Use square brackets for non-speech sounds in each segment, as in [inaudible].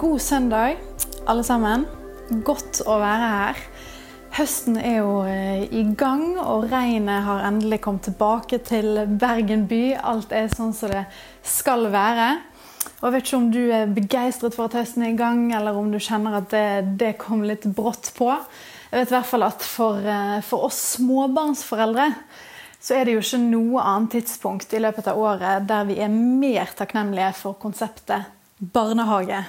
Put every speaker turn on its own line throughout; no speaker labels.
God søndag, alle sammen. Godt å være her. Høsten er jo eh, i gang, og regnet har endelig kommet tilbake til Bergen by. Alt er sånn som det skal være. Og Jeg vet ikke om du er begeistret for at høsten er i gang, eller om du kjenner at det, det kom litt brått på. Jeg vet i hvert fall at for, eh, for oss småbarnsforeldre så er det jo ikke noe annet tidspunkt i løpet av året der vi er mer takknemlige for konseptet barnehage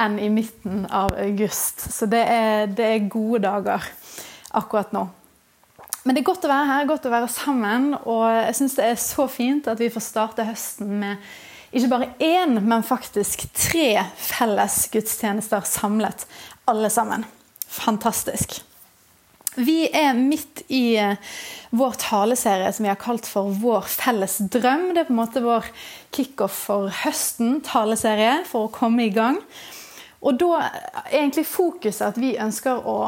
enn i midten av august. Så det er, det er gode dager akkurat nå. Men det er godt å være her, godt å være sammen. Og jeg syns det er så fint at vi får starte høsten med ikke bare én, men faktisk tre felles gudstjenester samlet, alle sammen. Fantastisk. Vi er midt i eh, vår taleserie som vi har kalt for Vår felles drøm. Det er på en måte vår kickoff for høsten, taleserie, for å komme i gang. Og da er egentlig fokuset at vi ønsker å,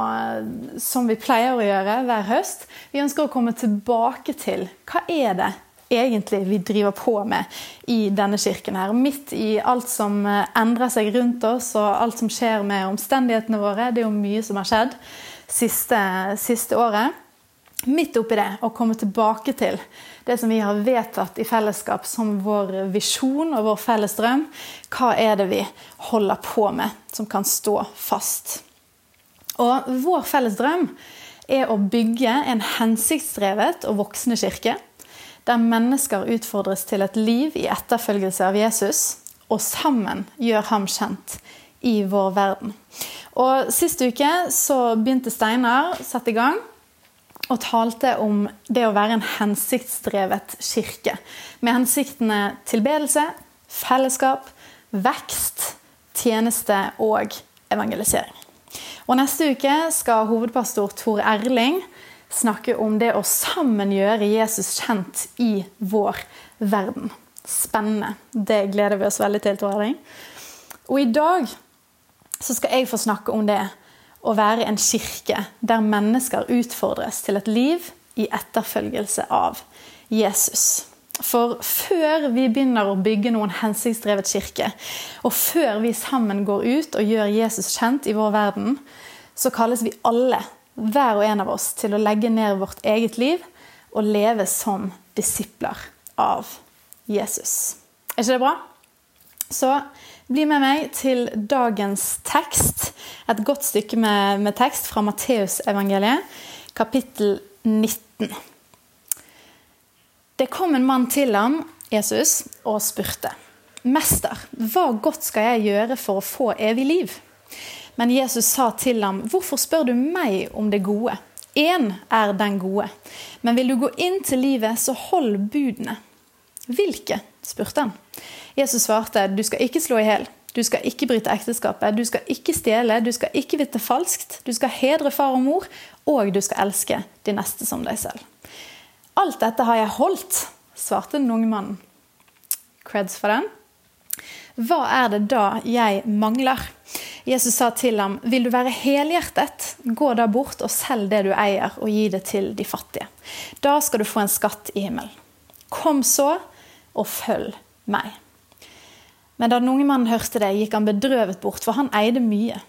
som vi pleier å gjøre hver høst, vi ønsker å komme tilbake til hva er det egentlig vi driver på med i denne kirken her. Midt i alt som endrer seg rundt oss, og alt som skjer med omstendighetene våre. Det er jo mye som har skjedd siste, siste året. Midt oppi det å komme tilbake til det som vi har vedtatt i fellesskap som vår visjon og vår felles drøm. Hva er det vi holder på med som kan stå fast? Og vår felles drøm er å bygge en hensiktsdrevet og voksende kirke. Der mennesker utfordres til et liv i etterfølgelse av Jesus, og sammen gjør ham kjent i vår verden. Og Sist uke så begynte Steinar sette i gang og talte om det å være en hensiktsdrevet kirke. Med hensiktene tilbedelse, fellesskap, vekst, tjeneste og evangelisering. Og Neste uke skal hovedpastor Tor Erling snakke om det å sammen gjøre Jesus kjent i vår verden. Spennende. Det gleder vi oss veldig til, Tor Erling. Og i dag så skal jeg få snakke om det å være en kirke der mennesker utfordres til et liv i etterfølgelse av Jesus. For før vi begynner å bygge noen hensiktsdrevet kirke, og før vi sammen går ut og gjør Jesus kjent i vår verden, så kalles vi alle, hver og en av oss, til å legge ned vårt eget liv og leve som disipler av Jesus. Er ikke det bra? Så bli med meg til dagens tekst. Et godt stykke med, med tekst fra Matteusevangeliet, kapittel 19. Det kom en mann til ham, Jesus, og spurte. Mester, hva godt skal jeg gjøre for å få evig liv? Men Jesus sa til ham, hvorfor spør du meg om det gode? Én er den gode. Men vil du gå inn til livet, så hold budene. Hvilke? spurte han. Jesus svarte du skal ikke slå i hjel. Du skal ikke bryte ekteskapet, du skal ikke stjele, du skal ikke vite falskt, du skal hedre far og mor, og du skal elske de neste som deg selv. Alt dette har jeg holdt, svarte den unge mannen. Creds for den. Hva er det da jeg mangler? Jesus sa til ham, vil du være helhjertet, gå da bort og selg det du eier, og gi det til de fattige. Da skal du få en skatt i himmelen. Kom så, og følg meg. Men da den unge mannen hørte det, gikk han bedrøvet bort, for han eide mye.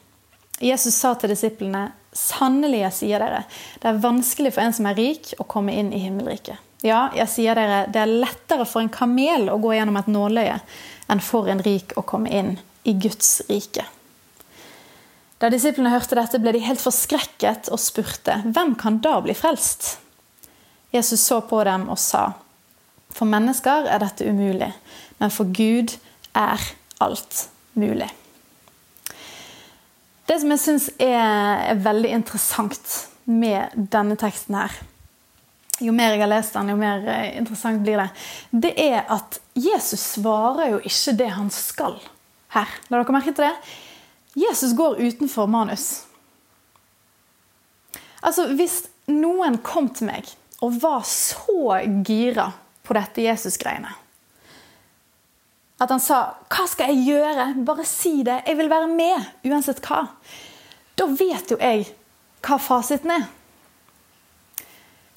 Jesus sa til disiplene, sannelig, jeg sier dere, det er vanskelig for en som er rik, å komme inn i himmelriket. Ja, jeg sier dere, det er lettere for en kamel å gå gjennom et nåløye enn for en rik å komme inn i Guds rike. Da disiplene hørte dette, ble de helt forskrekket og spurte, hvem kan da bli frelst? Jesus så på dem og sa, for mennesker er dette umulig, men for Gud alt mulig. Det som jeg syns er, er, veldig interessant med denne teksten her, jo mer jeg har lest den, jo mer eh, interessant blir det, det er at Jesus svarer jo ikke det han skal her. La dere merke til det? Jesus går utenfor manus. Altså, Hvis noen kom til meg og var så gira på dette Jesus-greiene at han sa 'Hva skal jeg gjøre? Bare si det. Jeg vil være med, uansett hva.' Da vet jo jeg hva fasiten er.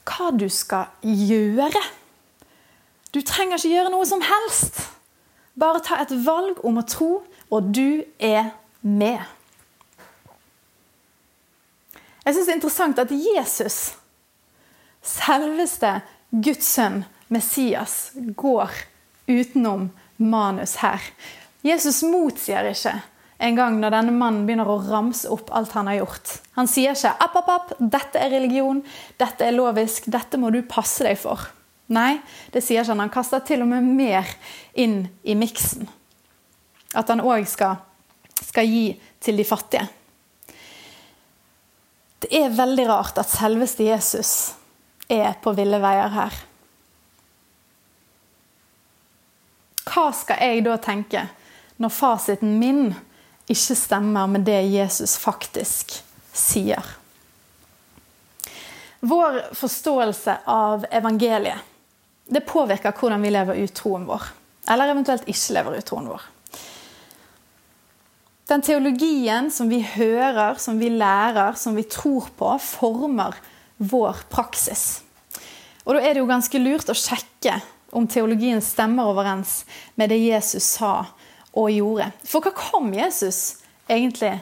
Hva du skal gjøre. Du trenger ikke gjøre noe som helst. Bare ta et valg om å tro, og du er med. Jeg syns det er interessant at Jesus, selveste Guds sønn, Messias, går utenom manus her. Jesus motsier ikke en gang når denne mannen begynner å ramse opp alt han har gjort. Han sier ikke app, app, app, dette er religion, dette er lovisk, dette må du passe deg for. Nei, det sier ikke han. Han kaster til og med mer inn i miksen. At han òg skal, skal gi til de fattige. Det er veldig rart at selveste Jesus er på ville veier her. Hva skal jeg da tenke når fasiten min ikke stemmer med det Jesus faktisk sier? Vår forståelse av evangeliet det påvirker hvordan vi lever ut troen vår. Eller eventuelt ikke lever ut troen vår. Den teologien som vi hører, som vi lærer, som vi tror på, former vår praksis. Og Da er det jo ganske lurt å sjekke om teologien stemmer overens med det Jesus sa og gjorde. For hva kom Jesus egentlig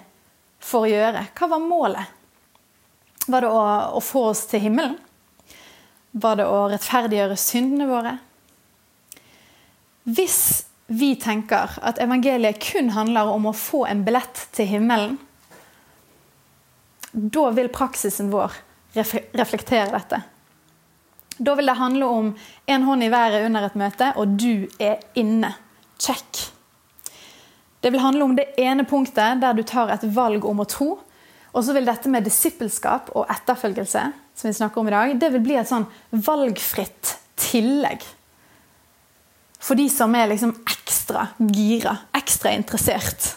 for å gjøre? Hva var målet? Var det å, å få oss til himmelen? Var det å rettferdiggjøre syndene våre? Hvis vi tenker at evangeliet kun handler om å få en billett til himmelen, da vil praksisen vår reflektere dette. Da vil det handle om en hånd i været under et møte, og du er inne. Check. Det vil handle om det ene punktet der du tar et valg om å tro. Og så vil dette med disippelskap og etterfølgelse som vi snakker om i dag, det vil bli et sånn valgfritt tillegg. For de som er liksom ekstra gira, ekstra interessert.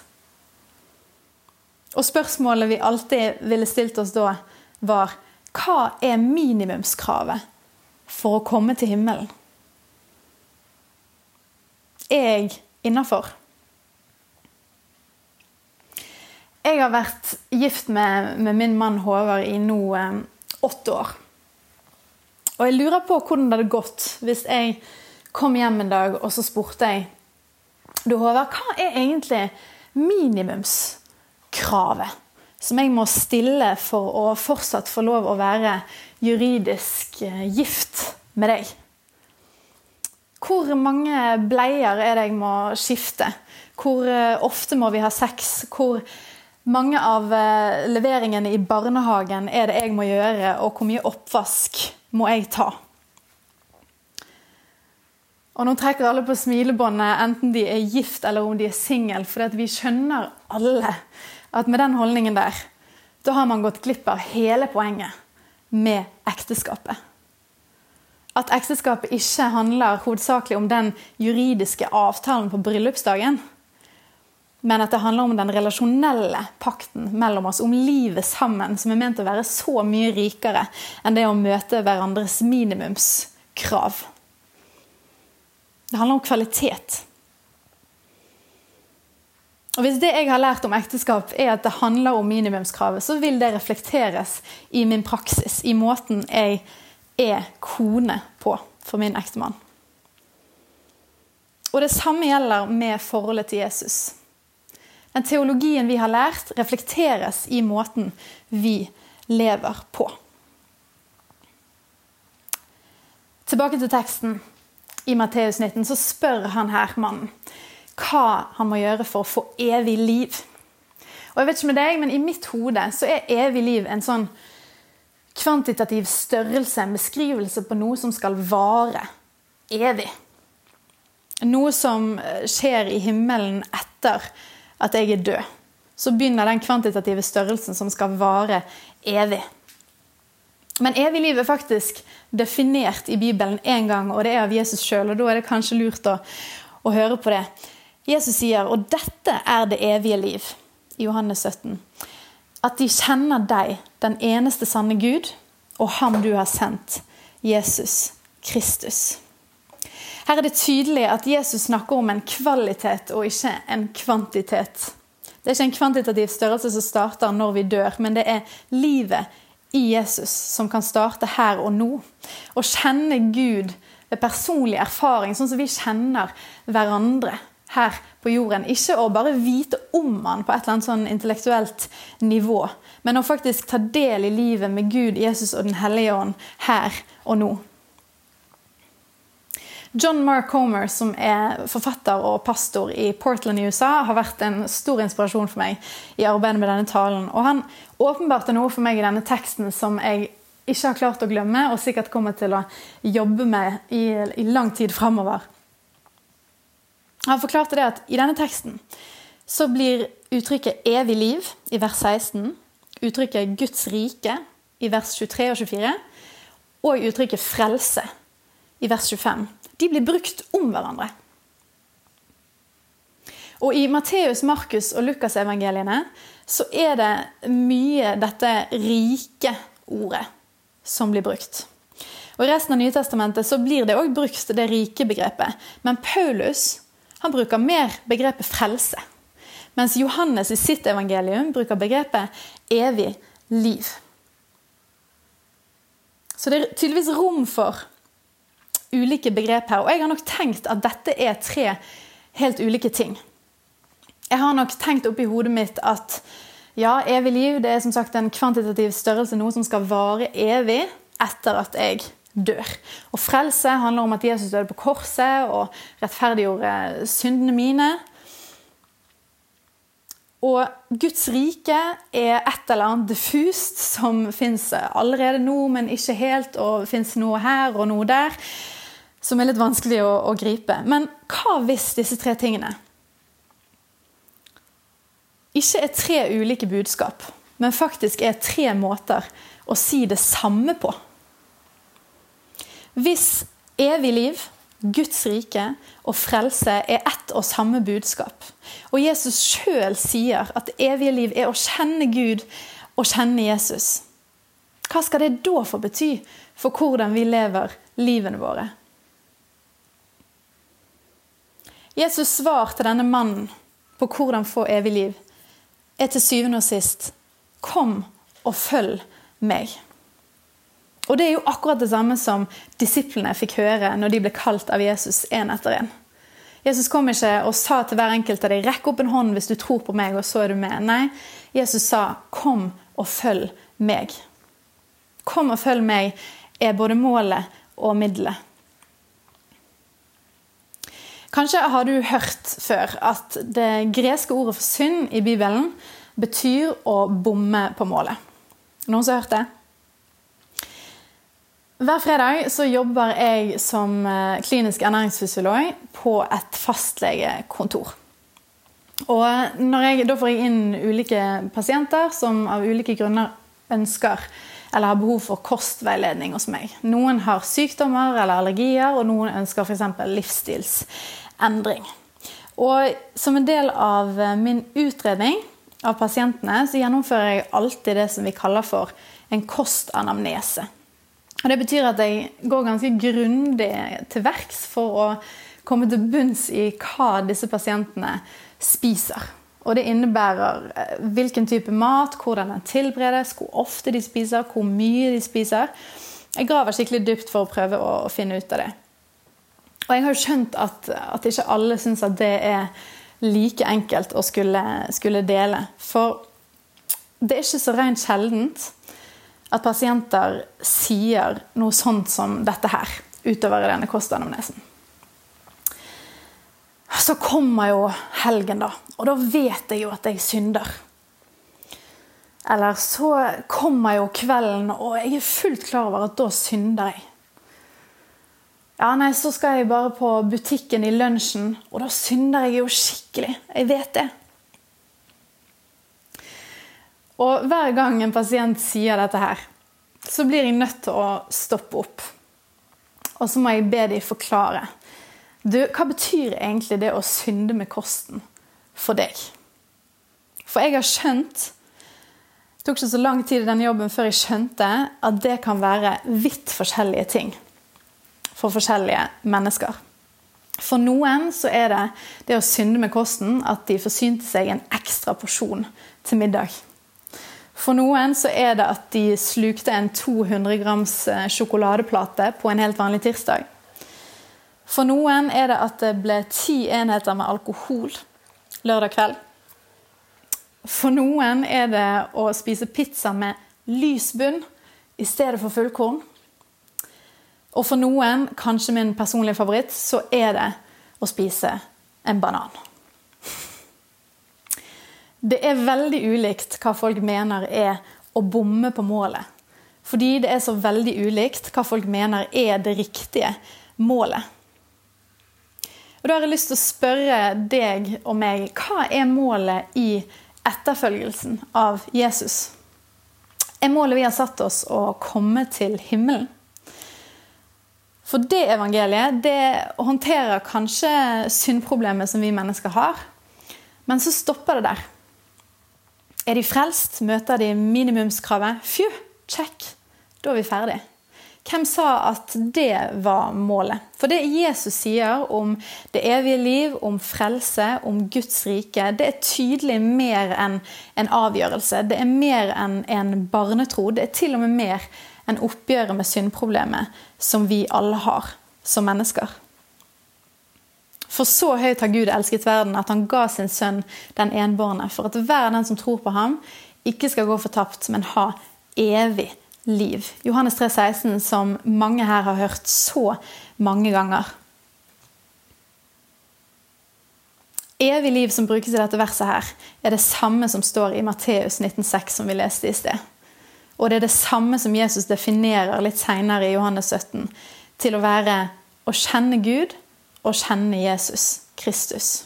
Og spørsmålet vi alltid ville stilt oss da, var hva er minimumskravet for å komme til himmelen? Er jeg innafor? Jeg har vært gift med, med min mann Håvard i nå eh, åtte år. Og jeg lurer på hvordan det hadde gått hvis jeg kom hjem en dag og så spurte jeg Du Håvard, hva er egentlig minimumskravet som jeg må stille for å fortsatt få lov å være juridisk eh, gift med deg? Hvor mange bleier er det jeg må skifte? Hvor eh, ofte må vi ha sex? Hvor mange av eh, leveringene i barnehagen er det jeg må gjøre, og hvor mye oppvask må jeg ta? Og nå trekker alle på smilebåndet, enten de er gift eller om de er single, for vi skjønner alle at med den holdningen der, da har man gått glipp av hele poenget med ekteskapet. At ekteskapet ikke handler hovedsakelig om den juridiske avtalen på bryllupsdagen, men at det handler om den relasjonelle pakten mellom oss, om livet sammen, som er ment å være så mye rikere enn det å møte hverandres minimumskrav. Det handler om kvalitet. Og Hvis det jeg har lært om ekteskap, er at det handler om minimumskravet, så vil det reflekteres i min praksis, i måten jeg er kone på for min ektemann. Og det samme gjelder med forholdet til Jesus. Den teologien vi har lært, reflekteres i måten vi lever på. Tilbake til teksten. I Matteus 19 så spør han her mannen hva han må gjøre for å få evig liv. Og jeg vet ikke med deg, men I mitt hode så er evig liv en sånn kvantitativ størrelse, en beskrivelse på noe som skal vare evig. Noe som skjer i himmelen etter at jeg er død. Så begynner den kvantitative størrelsen som skal vare evig. Men evig liv er faktisk definert i Bibelen én gang, og det er av Jesus sjøl. Da er det kanskje lurt å, å, høre på det. Jesus sier, og dette er det evige liv, i Johannes 17. At de kjenner deg, den eneste sanne Gud, og ham du har sendt, Jesus Kristus. Her er det tydelig at Jesus snakker om en kvalitet og ikke en kvantitet. Det er ikke en kvantitativ størrelse som starter når vi dør, men det er livet i Jesus som kan starte her og nå. Å kjenne Gud ved personlig erfaring, sånn som vi kjenner hverandre her på jorden. Ikke å bare vite om han på et eller annet sånn intellektuelt nivå, men å faktisk ta del i livet med Gud, Jesus og Den hellige ånd her og nå. John Mark Homer, som er forfatter og pastor i Portland i USA, har vært en stor inspirasjon for meg i arbeidet med denne talen. Og han åpenbarte noe for meg i denne teksten som jeg ikke har klart å glemme, og sikkert kommer til å jobbe med i, i lang tid framover. Han forklarte det at i denne teksten så blir uttrykket 'evig liv' i vers 16, uttrykket 'Guds rike' i vers 23 og 24, og uttrykket 'frelse' i vers 25 de blir brukt om hverandre. Og I Matteus, Markus og Lukasevangeliene så er det mye dette rike ordet som blir brukt. Og I resten av Nytestamentet så blir det òg brukt det rike begrepet. Men Paulus han bruker mer begrepet frelse. Mens Johannes i sitt evangelium bruker begrepet evig liv. Så det er tydeligvis rom for ulike begrep her. Og jeg har nok tenkt at dette er tre helt ulike ting. Jeg har nok tenkt oppi hodet mitt at ja, evig liv det er som sagt en kvantitativ størrelse, noe som skal vare evig etter at jeg dør. Og frelse handler om at Jesus døde på korset og rettferdiggjorde syndene mine. Og Guds rike er et eller annet diffust som fins allerede nå, men ikke helt, og fins noe her og noe der som er litt vanskelig å, å gripe. Men hva hvis disse tre tingene ikke er tre ulike budskap, men faktisk er tre måter å si det samme på? Hvis evig liv, Guds rike og frelse er ett og samme budskap, og Jesus sjøl sier at det evige liv er å kjenne Gud og kjenne Jesus, hva skal det da få bety for hvordan vi lever livene våre? Jesus' svar til denne mannen på hvordan få evig liv, er til syvende og sist Kom og følg meg. Og Det er jo akkurat det samme som disiplene fikk høre når de ble kalt av Jesus én etter én. Jesus kom ikke og sa til hver enkelt av dem 'rekk opp en hånd hvis du tror på meg', og så er du med. Nei, Jesus sa 'kom og følg meg'. Kom og følg meg er både målet og middelet. Kanskje har du hørt før at det greske ordet for synd i Bibelen betyr å bomme på målet. Noen som har hørt det? Hver fredag så jobber jeg som eh, klinisk ernæringsfysiolog på et fastlegekontor. Og når jeg, da får jeg inn ulike pasienter som av ulike grunner ønsker eller har behov for kostveiledning hos meg. Noen har sykdommer eller allergier, og noen ønsker f.eks. livsstilsendring. Og som en del av eh, min utredning av pasientene, så gjennomfører jeg alltid det som vi kaller for en kostanamnese. Og Det betyr at jeg går ganske grundig til verks for å komme til bunns i hva disse pasientene spiser. Og det innebærer eh, hvilken type mat, hvordan den tilberedes, hvor ofte de spiser, hvor mye de spiser. Jeg graver skikkelig dypt for å prøve å, finne ut av det. Og jeg har jo skjønt at, at ikke alle syns at det er like enkelt å skulle, skulle, dele. For det er ikke så rent sjeldent at pasienter sier noe sånt som dette her utover i denne kostanamnesen. Så kommer jo helgen, da. Og da vet jeg jo at jeg synder. Eller så kommer jo kvelden, og jeg er fullt klar over at da synder jeg. Ja, nei, Så skal jeg bare på butikken i lunsjen, og da synder jeg jo skikkelig. Jeg vet det. Og hver gang en pasient sier dette her, så blir jeg nødt til å stoppe opp. Og så må jeg be dem forklare. Du, hva betyr egentlig det å synde med kosten for deg? For jeg har skjønt Det tok ikke så lang tid i denne jobben før jeg skjønte at det kan være vidt forskjellige ting for forskjellige mennesker. For noen så er det det å synde med kosten at de forsynte seg en ekstra porsjon til middag. For noen så er det at de slukte en 200 grams eh, sjokoladeplate på en helt vanlig tirsdag. For noen er det at det ble ti enheter med alkohol lørdag kveld. For noen er det å spise pizza med lys bunn i stedet for fullkorn. Og for noen, kanskje min personlige favoritt, så er det å spise en banan. Det er veldig ulikt hva folk mener er å bomme på målet. Fordi det er så veldig ulikt hva folk mener er det riktige målet. Og Da har jeg lyst til å spørre deg og meg hva er målet i etterfølgelsen av Jesus? Er målet vi har satt oss, å komme til himmelen? For det evangeliet det håndterer kanskje syndproblemet som vi mennesker har. Men så stopper det der. Er de frelst? Møter de minimumskravet? Fju, check. Da er vi ferdig. Hvem sa at det var målet? For det Jesus sier om det evige liv, om frelse, om Guds rike, det er tydelig mer enn en avgjørelse. Det er mer enn en barnetro. Det er til og med mer enn oppgjøret med syndproblemet som vi alle har som mennesker. For så høyt har Gud elsket verden at han ga sin sønn den enbårne, for at hver den som tror på ham, ikke skal gå fortapt, men ha evig liv. Johannes 3, 16, som mange her har hørt så mange ganger. Evig liv som brukes i dette verset, her, er det samme som står i Matteus 19,6, som vi leste i sted. Og det er det samme som Jesus definerer litt seinere i Johannes 17, til å være å kjenne Gud og kjenne Jesus Kristus.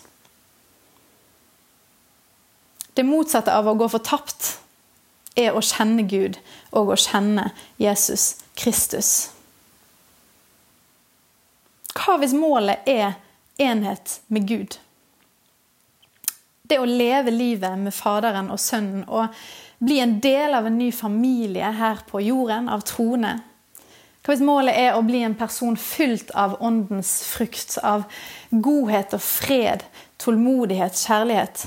Det motsatte av å gå fortapt er å kjenne Gud og å kjenne Jesus Kristus. Hva hvis målet er enhet med Gud? Det å leve livet med Faderen og Sønnen og bli en del av en ny familie her på jorden, av troende. Hva hvis målet er å bli en person fylt av åndens frukt, av godhet og fred, tålmodighet, kjærlighet?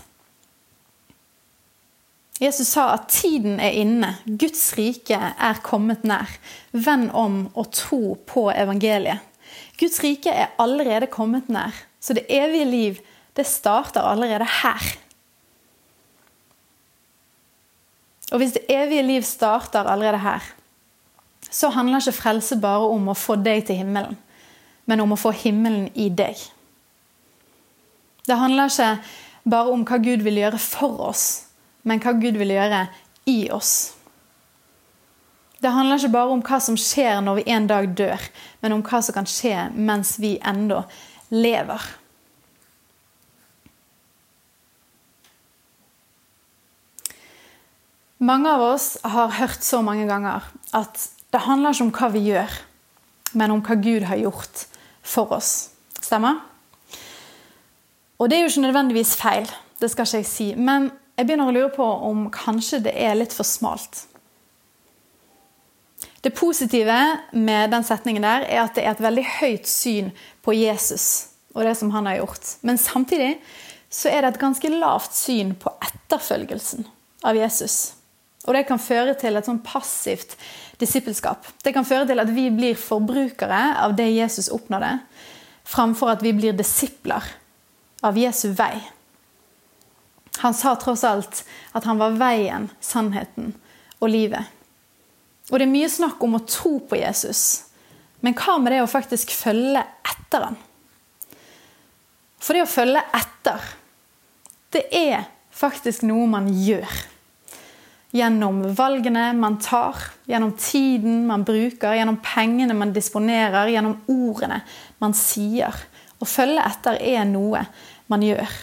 Jesus sa at tiden er inne, Guds rike er kommet nær. Vend om og tro på evangeliet. Guds rike er allerede kommet nær, så det evige liv det starter allerede her. Og hvis det evige liv starter allerede her, så handler ikke frelse bare om å få deg til himmelen, men om å få himmelen i deg. Det handler ikke bare om hva Gud vil gjøre for oss, men hva Gud vil gjøre i oss. Det handler ikke bare om hva som skjer når vi en dag dør, men om hva som kan skje mens vi ennå lever. Mange av oss har hørt så mange ganger at det handler ikke om hva vi gjør, men om hva Gud har gjort for oss. Stemmer? Og det er jo ikke nødvendigvis feil, det skal ikke jeg si. Men jeg begynner å lure på om kanskje det er litt for smalt. Det positive med den setningen der er at det er et veldig høyt syn på Jesus og det som han har gjort. Men samtidig så er det et ganske lavt syn på etterfølgelsen av Jesus. Og det kan føre til et sånn passivt disippelskap. Det kan føre til at vi blir forbrukere av det Jesus oppnådde, framfor at vi blir disipler av Jesu vei. Han sa tross alt at han var veien, sannheten og livet. Og det er mye snakk om å tro på Jesus. Men hva med det å faktisk følge etter han? For det å følge etter, det er faktisk noe man gjør. Gjennom valgene man tar, gjennom tiden man bruker, gjennom pengene man disponerer, gjennom ordene man sier. Å følge etter er noe man gjør.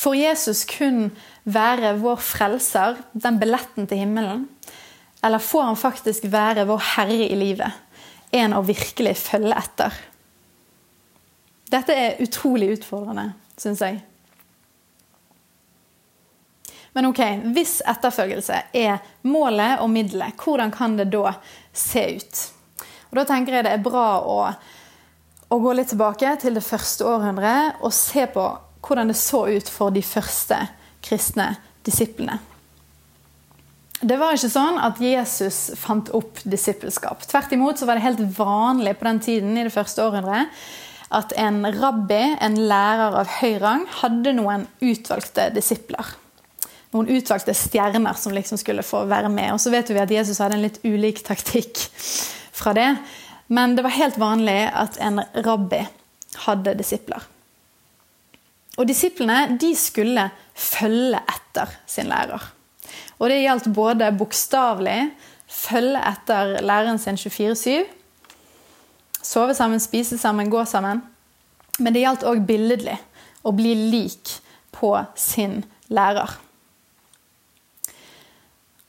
Får Jesus kun være vår frelser, den billetten til himmelen? Eller får han faktisk være vår herre i livet? En å virkelig følge etter? Dette er utrolig utfordrende, syns jeg. Men ok, hvis etterfølgelse er målet og middelet, hvordan kan det da se ut? Og Da tenker jeg det er bra å, å gå litt tilbake til det første århundret og se på hvordan det så ut for de første kristne disiplene. Det var ikke sånn at Jesus fant opp disippelskap. Tvert imot så var det helt vanlig på den tiden i det første århundret at en rabbi, en lærer av høy rang, hadde noen utvalgte disipler. Noen utvalgte stjerner som liksom skulle få være med. Og så vet vi at Jesus hadde en litt ulik taktikk fra det. Men det var helt vanlig at en rabbi hadde disipler. Og disiplene de skulle følge etter sin lærer. Og det gjaldt både bokstavelig, følge etter læreren sin 24-7, sove sammen, spise sammen, gå sammen. Men det gjaldt òg billedlig, å bli lik på sin lærer.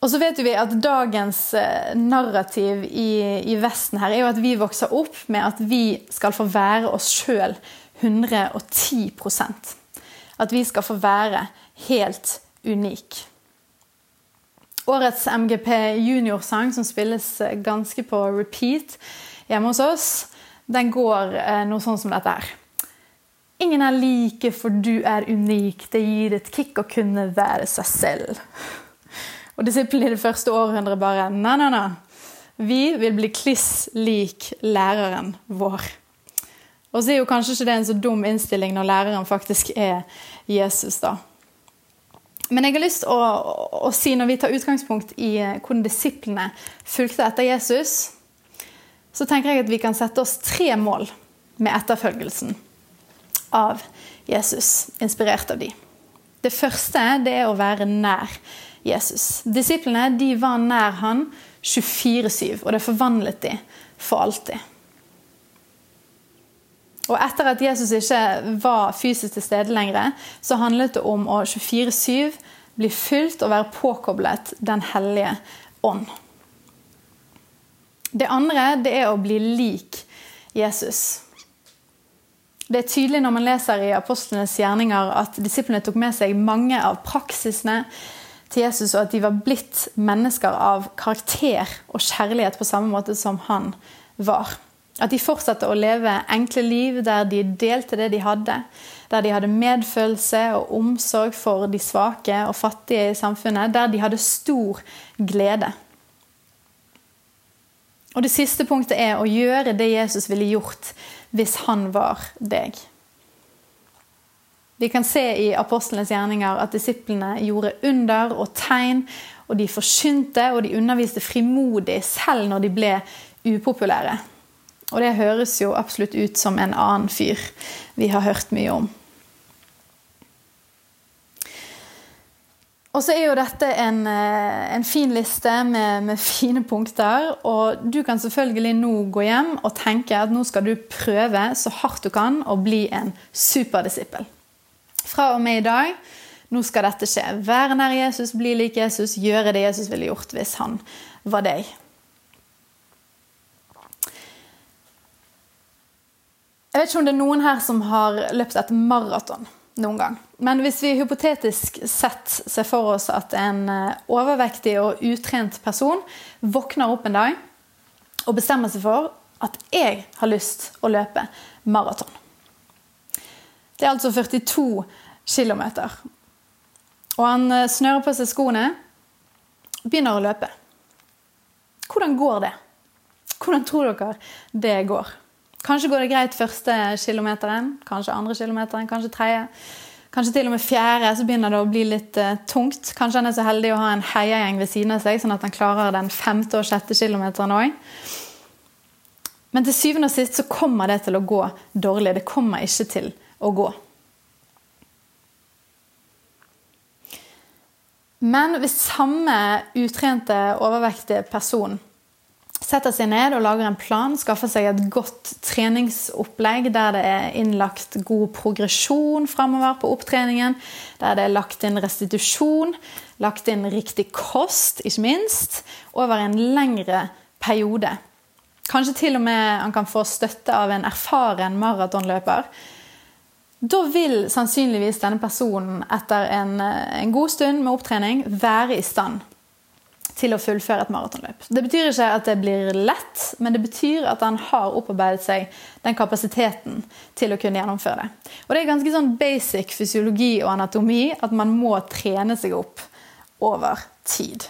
Og så vet vi at Dagens eh, narrativ i, i, Vesten her er jo at vi vokser opp med at vi skal få være oss sjøl 110% At vi skal få være helt unik. Årets MGP juniorsang, som spilles eh, ganske på repeat hjemme hos oss, den går eh, noe sånn som dette her. Ingen er like, for du er unik. Det gir et kick å kunne være seg selv. Og disiplene i det første århundret bare Nei, nei, nei. Vi vil bli kliss lik læreren vår. Og så er jo kanskje ikke det en så dum innstilling når læreren faktisk er Jesus, da. Men jeg har lyst til å, å, si, når vi tar utgangspunkt i eh, hvordan disiplene fulgte etter Jesus, så tenker jeg at vi kan sette oss tre mål med etterfølgelsen av Jesus, inspirert av de. Det første det er å være nær Jesus. Disiplene de var nær han 24-7, og det forvandlet de for alltid. Og etter at Jesus ikke var fysisk til stede lenger, så handlet det om å 24-7 bli fylt og være påkoblet Den hellige ånd. Det andre det er å bli lik Jesus. Det er tydelig når man leser i apostlenes gjerninger at disiplene tok med seg mange av praksisene til Jesus, og at de var blitt mennesker av karakter og kjærlighet på samme måte som han var. At de fortsatte å leve enkle liv der de delte det de hadde. Der de hadde medfølelse og omsorg for de svake og fattige i samfunnet. Der de hadde stor glede. Og det siste punktet er å gjøre det Jesus ville gjort hvis han var deg. Vi kan se i apostlenes gjerninger at disiplene gjorde under og tegn, og de forsynte og de underviste frimodig selv når de ble upopulære. Og det høres jo absolutt ut som en annen fyr vi har hørt mye om. Og så er jo dette en, eh, en fin liste med, med, [laughs] fine punkter. Og du kan selvfølgelig nå gå hjem og tenke at nå skal du prøve så hardt du kan å bli en superdisippel. Fra og med i dag nå skal dette skje. Være nær Jesus, bli lik Jesus, gjøre det Jesus ville gjort hvis han var deg. Jeg vet ikke om det er noen her som har løpt et maraton noen gang. Men hvis vi hypotetisk sett ser for oss at en eh, overvektig og utrent person våkner opp en dag og bestemmer seg for at jeg har lyst å løpe maraton. Det er altså 42 km. Og han eh, snører på seg skoene og begynner å løpe. Hvordan går det? Hvordan tror dere det går? Kanskje går det greit første kilometeren, kanskje andre kilometeren, kanskje tredje. Kanskje til og med fjerde, så begynner det å bli litt uh, tungt. Kanskje han er så heldig å ha en heiagjeng ved siden av seg, sånn at han klarer den femte og sjette kilometeren òg. Men til syvende og sist så kommer det til å gå dårlig. Det kommer ikke til å gå. Men hvis samme utrente, overvektige person setter seg ned og lager en plan, skaffer seg et godt treningsopplegg der det er innlagt god progresjon framover på opptreningen, der det er lagt inn restitusjon, lagt inn riktig kost, ikke minst, over en lengre periode. Kanskje til og med han kan få støtte av en erfaren maratonløper da vil sannsynligvis denne personen etter en, en, god stund med opptrening være i stand til å fullføre et maratonløp. Det betyr ikke at det blir lett, men det betyr at han har opparbeidet seg den kapasiteten til å kunne gjennomføre det. Og Det er ganske sånn basic fysiologi og anatomi at man må trene seg opp over tid.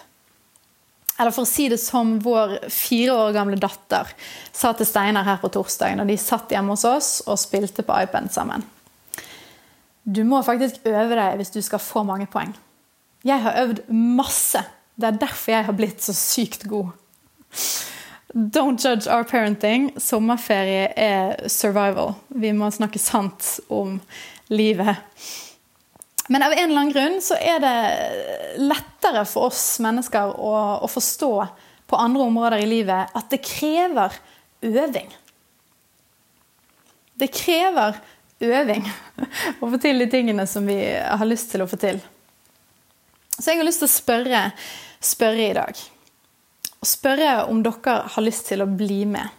Eller for å si det som vår fire år gamle datter sa til Steinar her på torsdag når de satt hjemme hos oss og spilte på iPad sammen. Du må faktisk øve deg hvis du skal få mange poeng. Jeg har øvd masse. Det er derfor jeg har blitt så sykt god. Don't judge our parenting. Sommerferie er survival. Vi må snakke sant om livet. Men av en eller annen grunn så er det lettere for oss mennesker å, å forstå på andre områder i livet at det krever øving. Det krever øving [laughs] å få til de tingene som vi har lyst til å få til. Så jeg har lyst til å spørre, spørre i dag. Og spørre om dere har lyst til å bli med.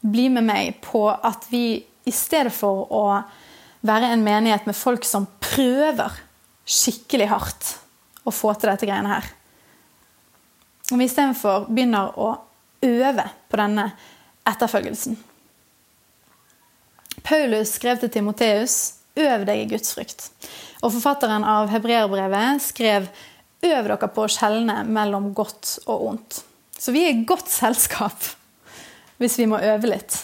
Bli med meg på at vi i stedet for å være en menighet med folk som prøver skikkelig hardt å få til dette greiene her. Om vi istedenfor begynner å øve på denne etterfølgelsen. Paulus skrev til Timoteus 'Øv deg i Guds frykt'. Og forfatteren av hebreerbrevet skrev 'Øv dere på å skjelne mellom godt og ondt'. Så vi er i godt selskap hvis vi må øve litt.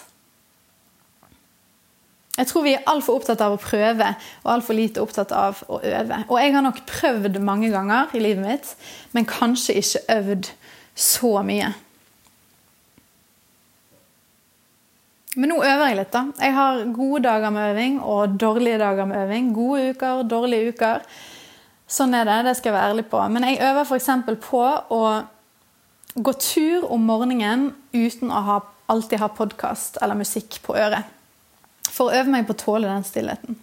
Jeg tror vi er altfor opptatt av å prøve og altfor lite opptatt av å øve. Og jeg har nok prøvd mange ganger i livet mitt, men kanskje ikke øvd så mye. Men nå øver jeg litt, da. Jeg har gode dager med øving og dårlige dager med øving. Gode uker, dårlige uker. Sånn er det. Det skal jeg være ærlig på. Men jeg øver f.eks. på å gå tur om morgenen uten å ha, alltid ha podkast eller musikk på øret for å øve meg på å tåle den stillheten.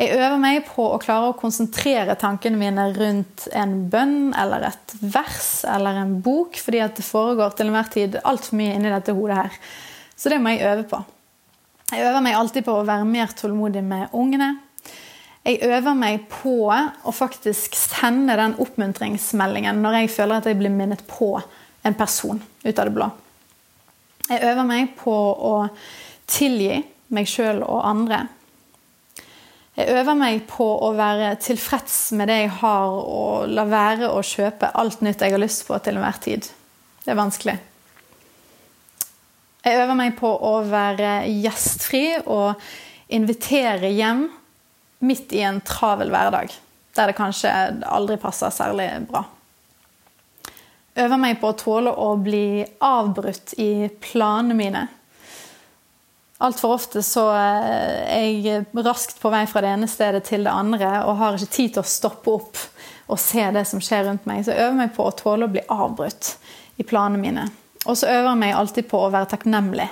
Jeg øver meg på å klare å konsentrere tankene mine rundt en bønn eller et vers eller en bok, fordi at det foregår til enhver tid altfor mye inni dette hodet her. Så det må jeg øve på. Jeg øver meg alltid på å være mer tålmodig med ungene. Jeg øver meg på å faktisk sende den oppmuntringsmeldingen når jeg føler at jeg blir minnet på en person ut av det blå. Jeg øver meg på å tilgi meg sjøl og andre. Jeg øver meg på å være tilfreds med det jeg har, og la være å kjøpe alt nytt jeg har lyst på til enhver tid. Det er vanskelig. Jeg øver meg på å være gjestfri og invitere hjem midt i en travel hverdag, der det kanskje aldri passer særlig bra. Øver meg på å tåle å bli avbrutt i planene mine Altfor ofte så er jeg raskt på vei fra det ene stedet til det andre og har ikke tid til å stoppe opp og se det som skjer rundt meg. Så jeg øver meg på å tåle å bli avbrutt i planene mine. Og så øver jeg meg alltid på å være takknemlig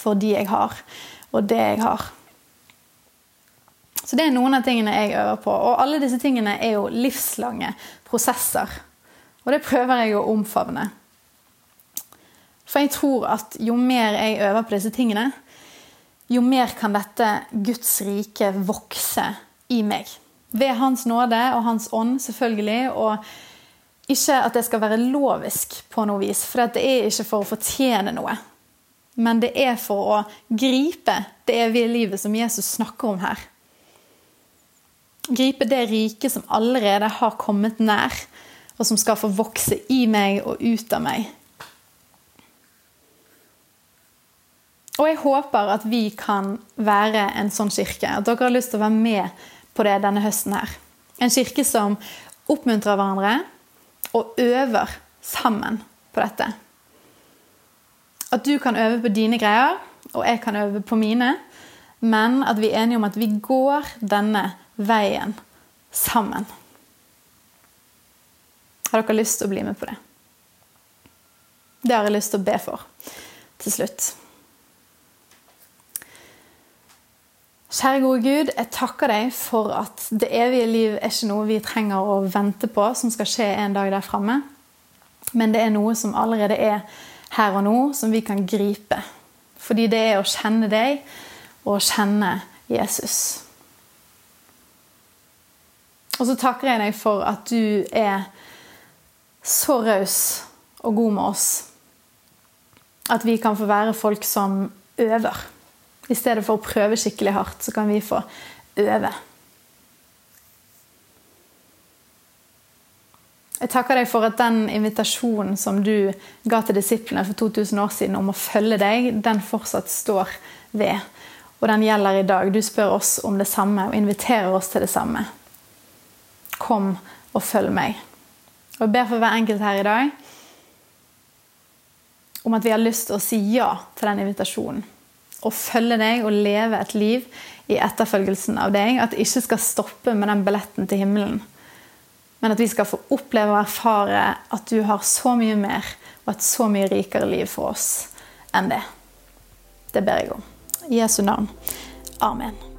for de jeg har, og det jeg har. Så det er noen av tingene jeg øver på. Og alle disse tingene er jo livslange prosesser. Og det prøver jeg å omfavne. For jeg tror at jo mer jeg øver på disse tingene, jo mer kan dette Guds rike vokse i meg. Ved Hans nåde og Hans ånd, selvfølgelig. Og ikke at det skal være lovisk på noe vis, for det er ikke for å fortjene noe. Men det er for å gripe det evige livet som Jesus snakker om her. Gripe det riket som allerede har kommet nær, og som skal få vokse i meg og ut av meg Og jeg håper at vi kan være en sånn kirke. At dere har lyst til å være med på det denne høsten her. En kirke som oppmuntrer hverandre og øver sammen på dette. At du kan øve på dine greier, og jeg kan øve på mine. Men at vi er enige om at vi går denne veien sammen. Har dere lyst til å bli med på det? Det har jeg lyst til å be for til slutt. Kjære gode Gud, jeg takker deg for at det evige liv er ikke noe vi trenger å vente på som skal skje en dag der framme. Men det er noe som allerede er her og nå, som vi kan gripe. Fordi det er å kjenne deg og kjenne Jesus. Og så takker jeg deg for at du er så raus og god med oss. At vi kan få være folk som øver. I stedet for å prøve skikkelig hardt, så kan vi få øve. Jeg takker deg for at den invitasjonen som du ga til disiplene for 2000 år siden om å følge deg, den fortsatt står ved. Og den gjelder i dag. Du spør oss om det samme og inviterer oss til det samme. Kom og følg meg. Og Jeg ber for hver enkelt her i dag om at vi har lyst til å si ja til den invitasjonen. Å følge deg og leve et liv i etterfølgelsen av deg. At det ikke skal stoppe med den billetten til himmelen. Men at vi skal få oppleve og erfare at du har så mye mer og et så mye rikere liv for oss enn det. Det ber jeg om. I Jesu navn. Amen.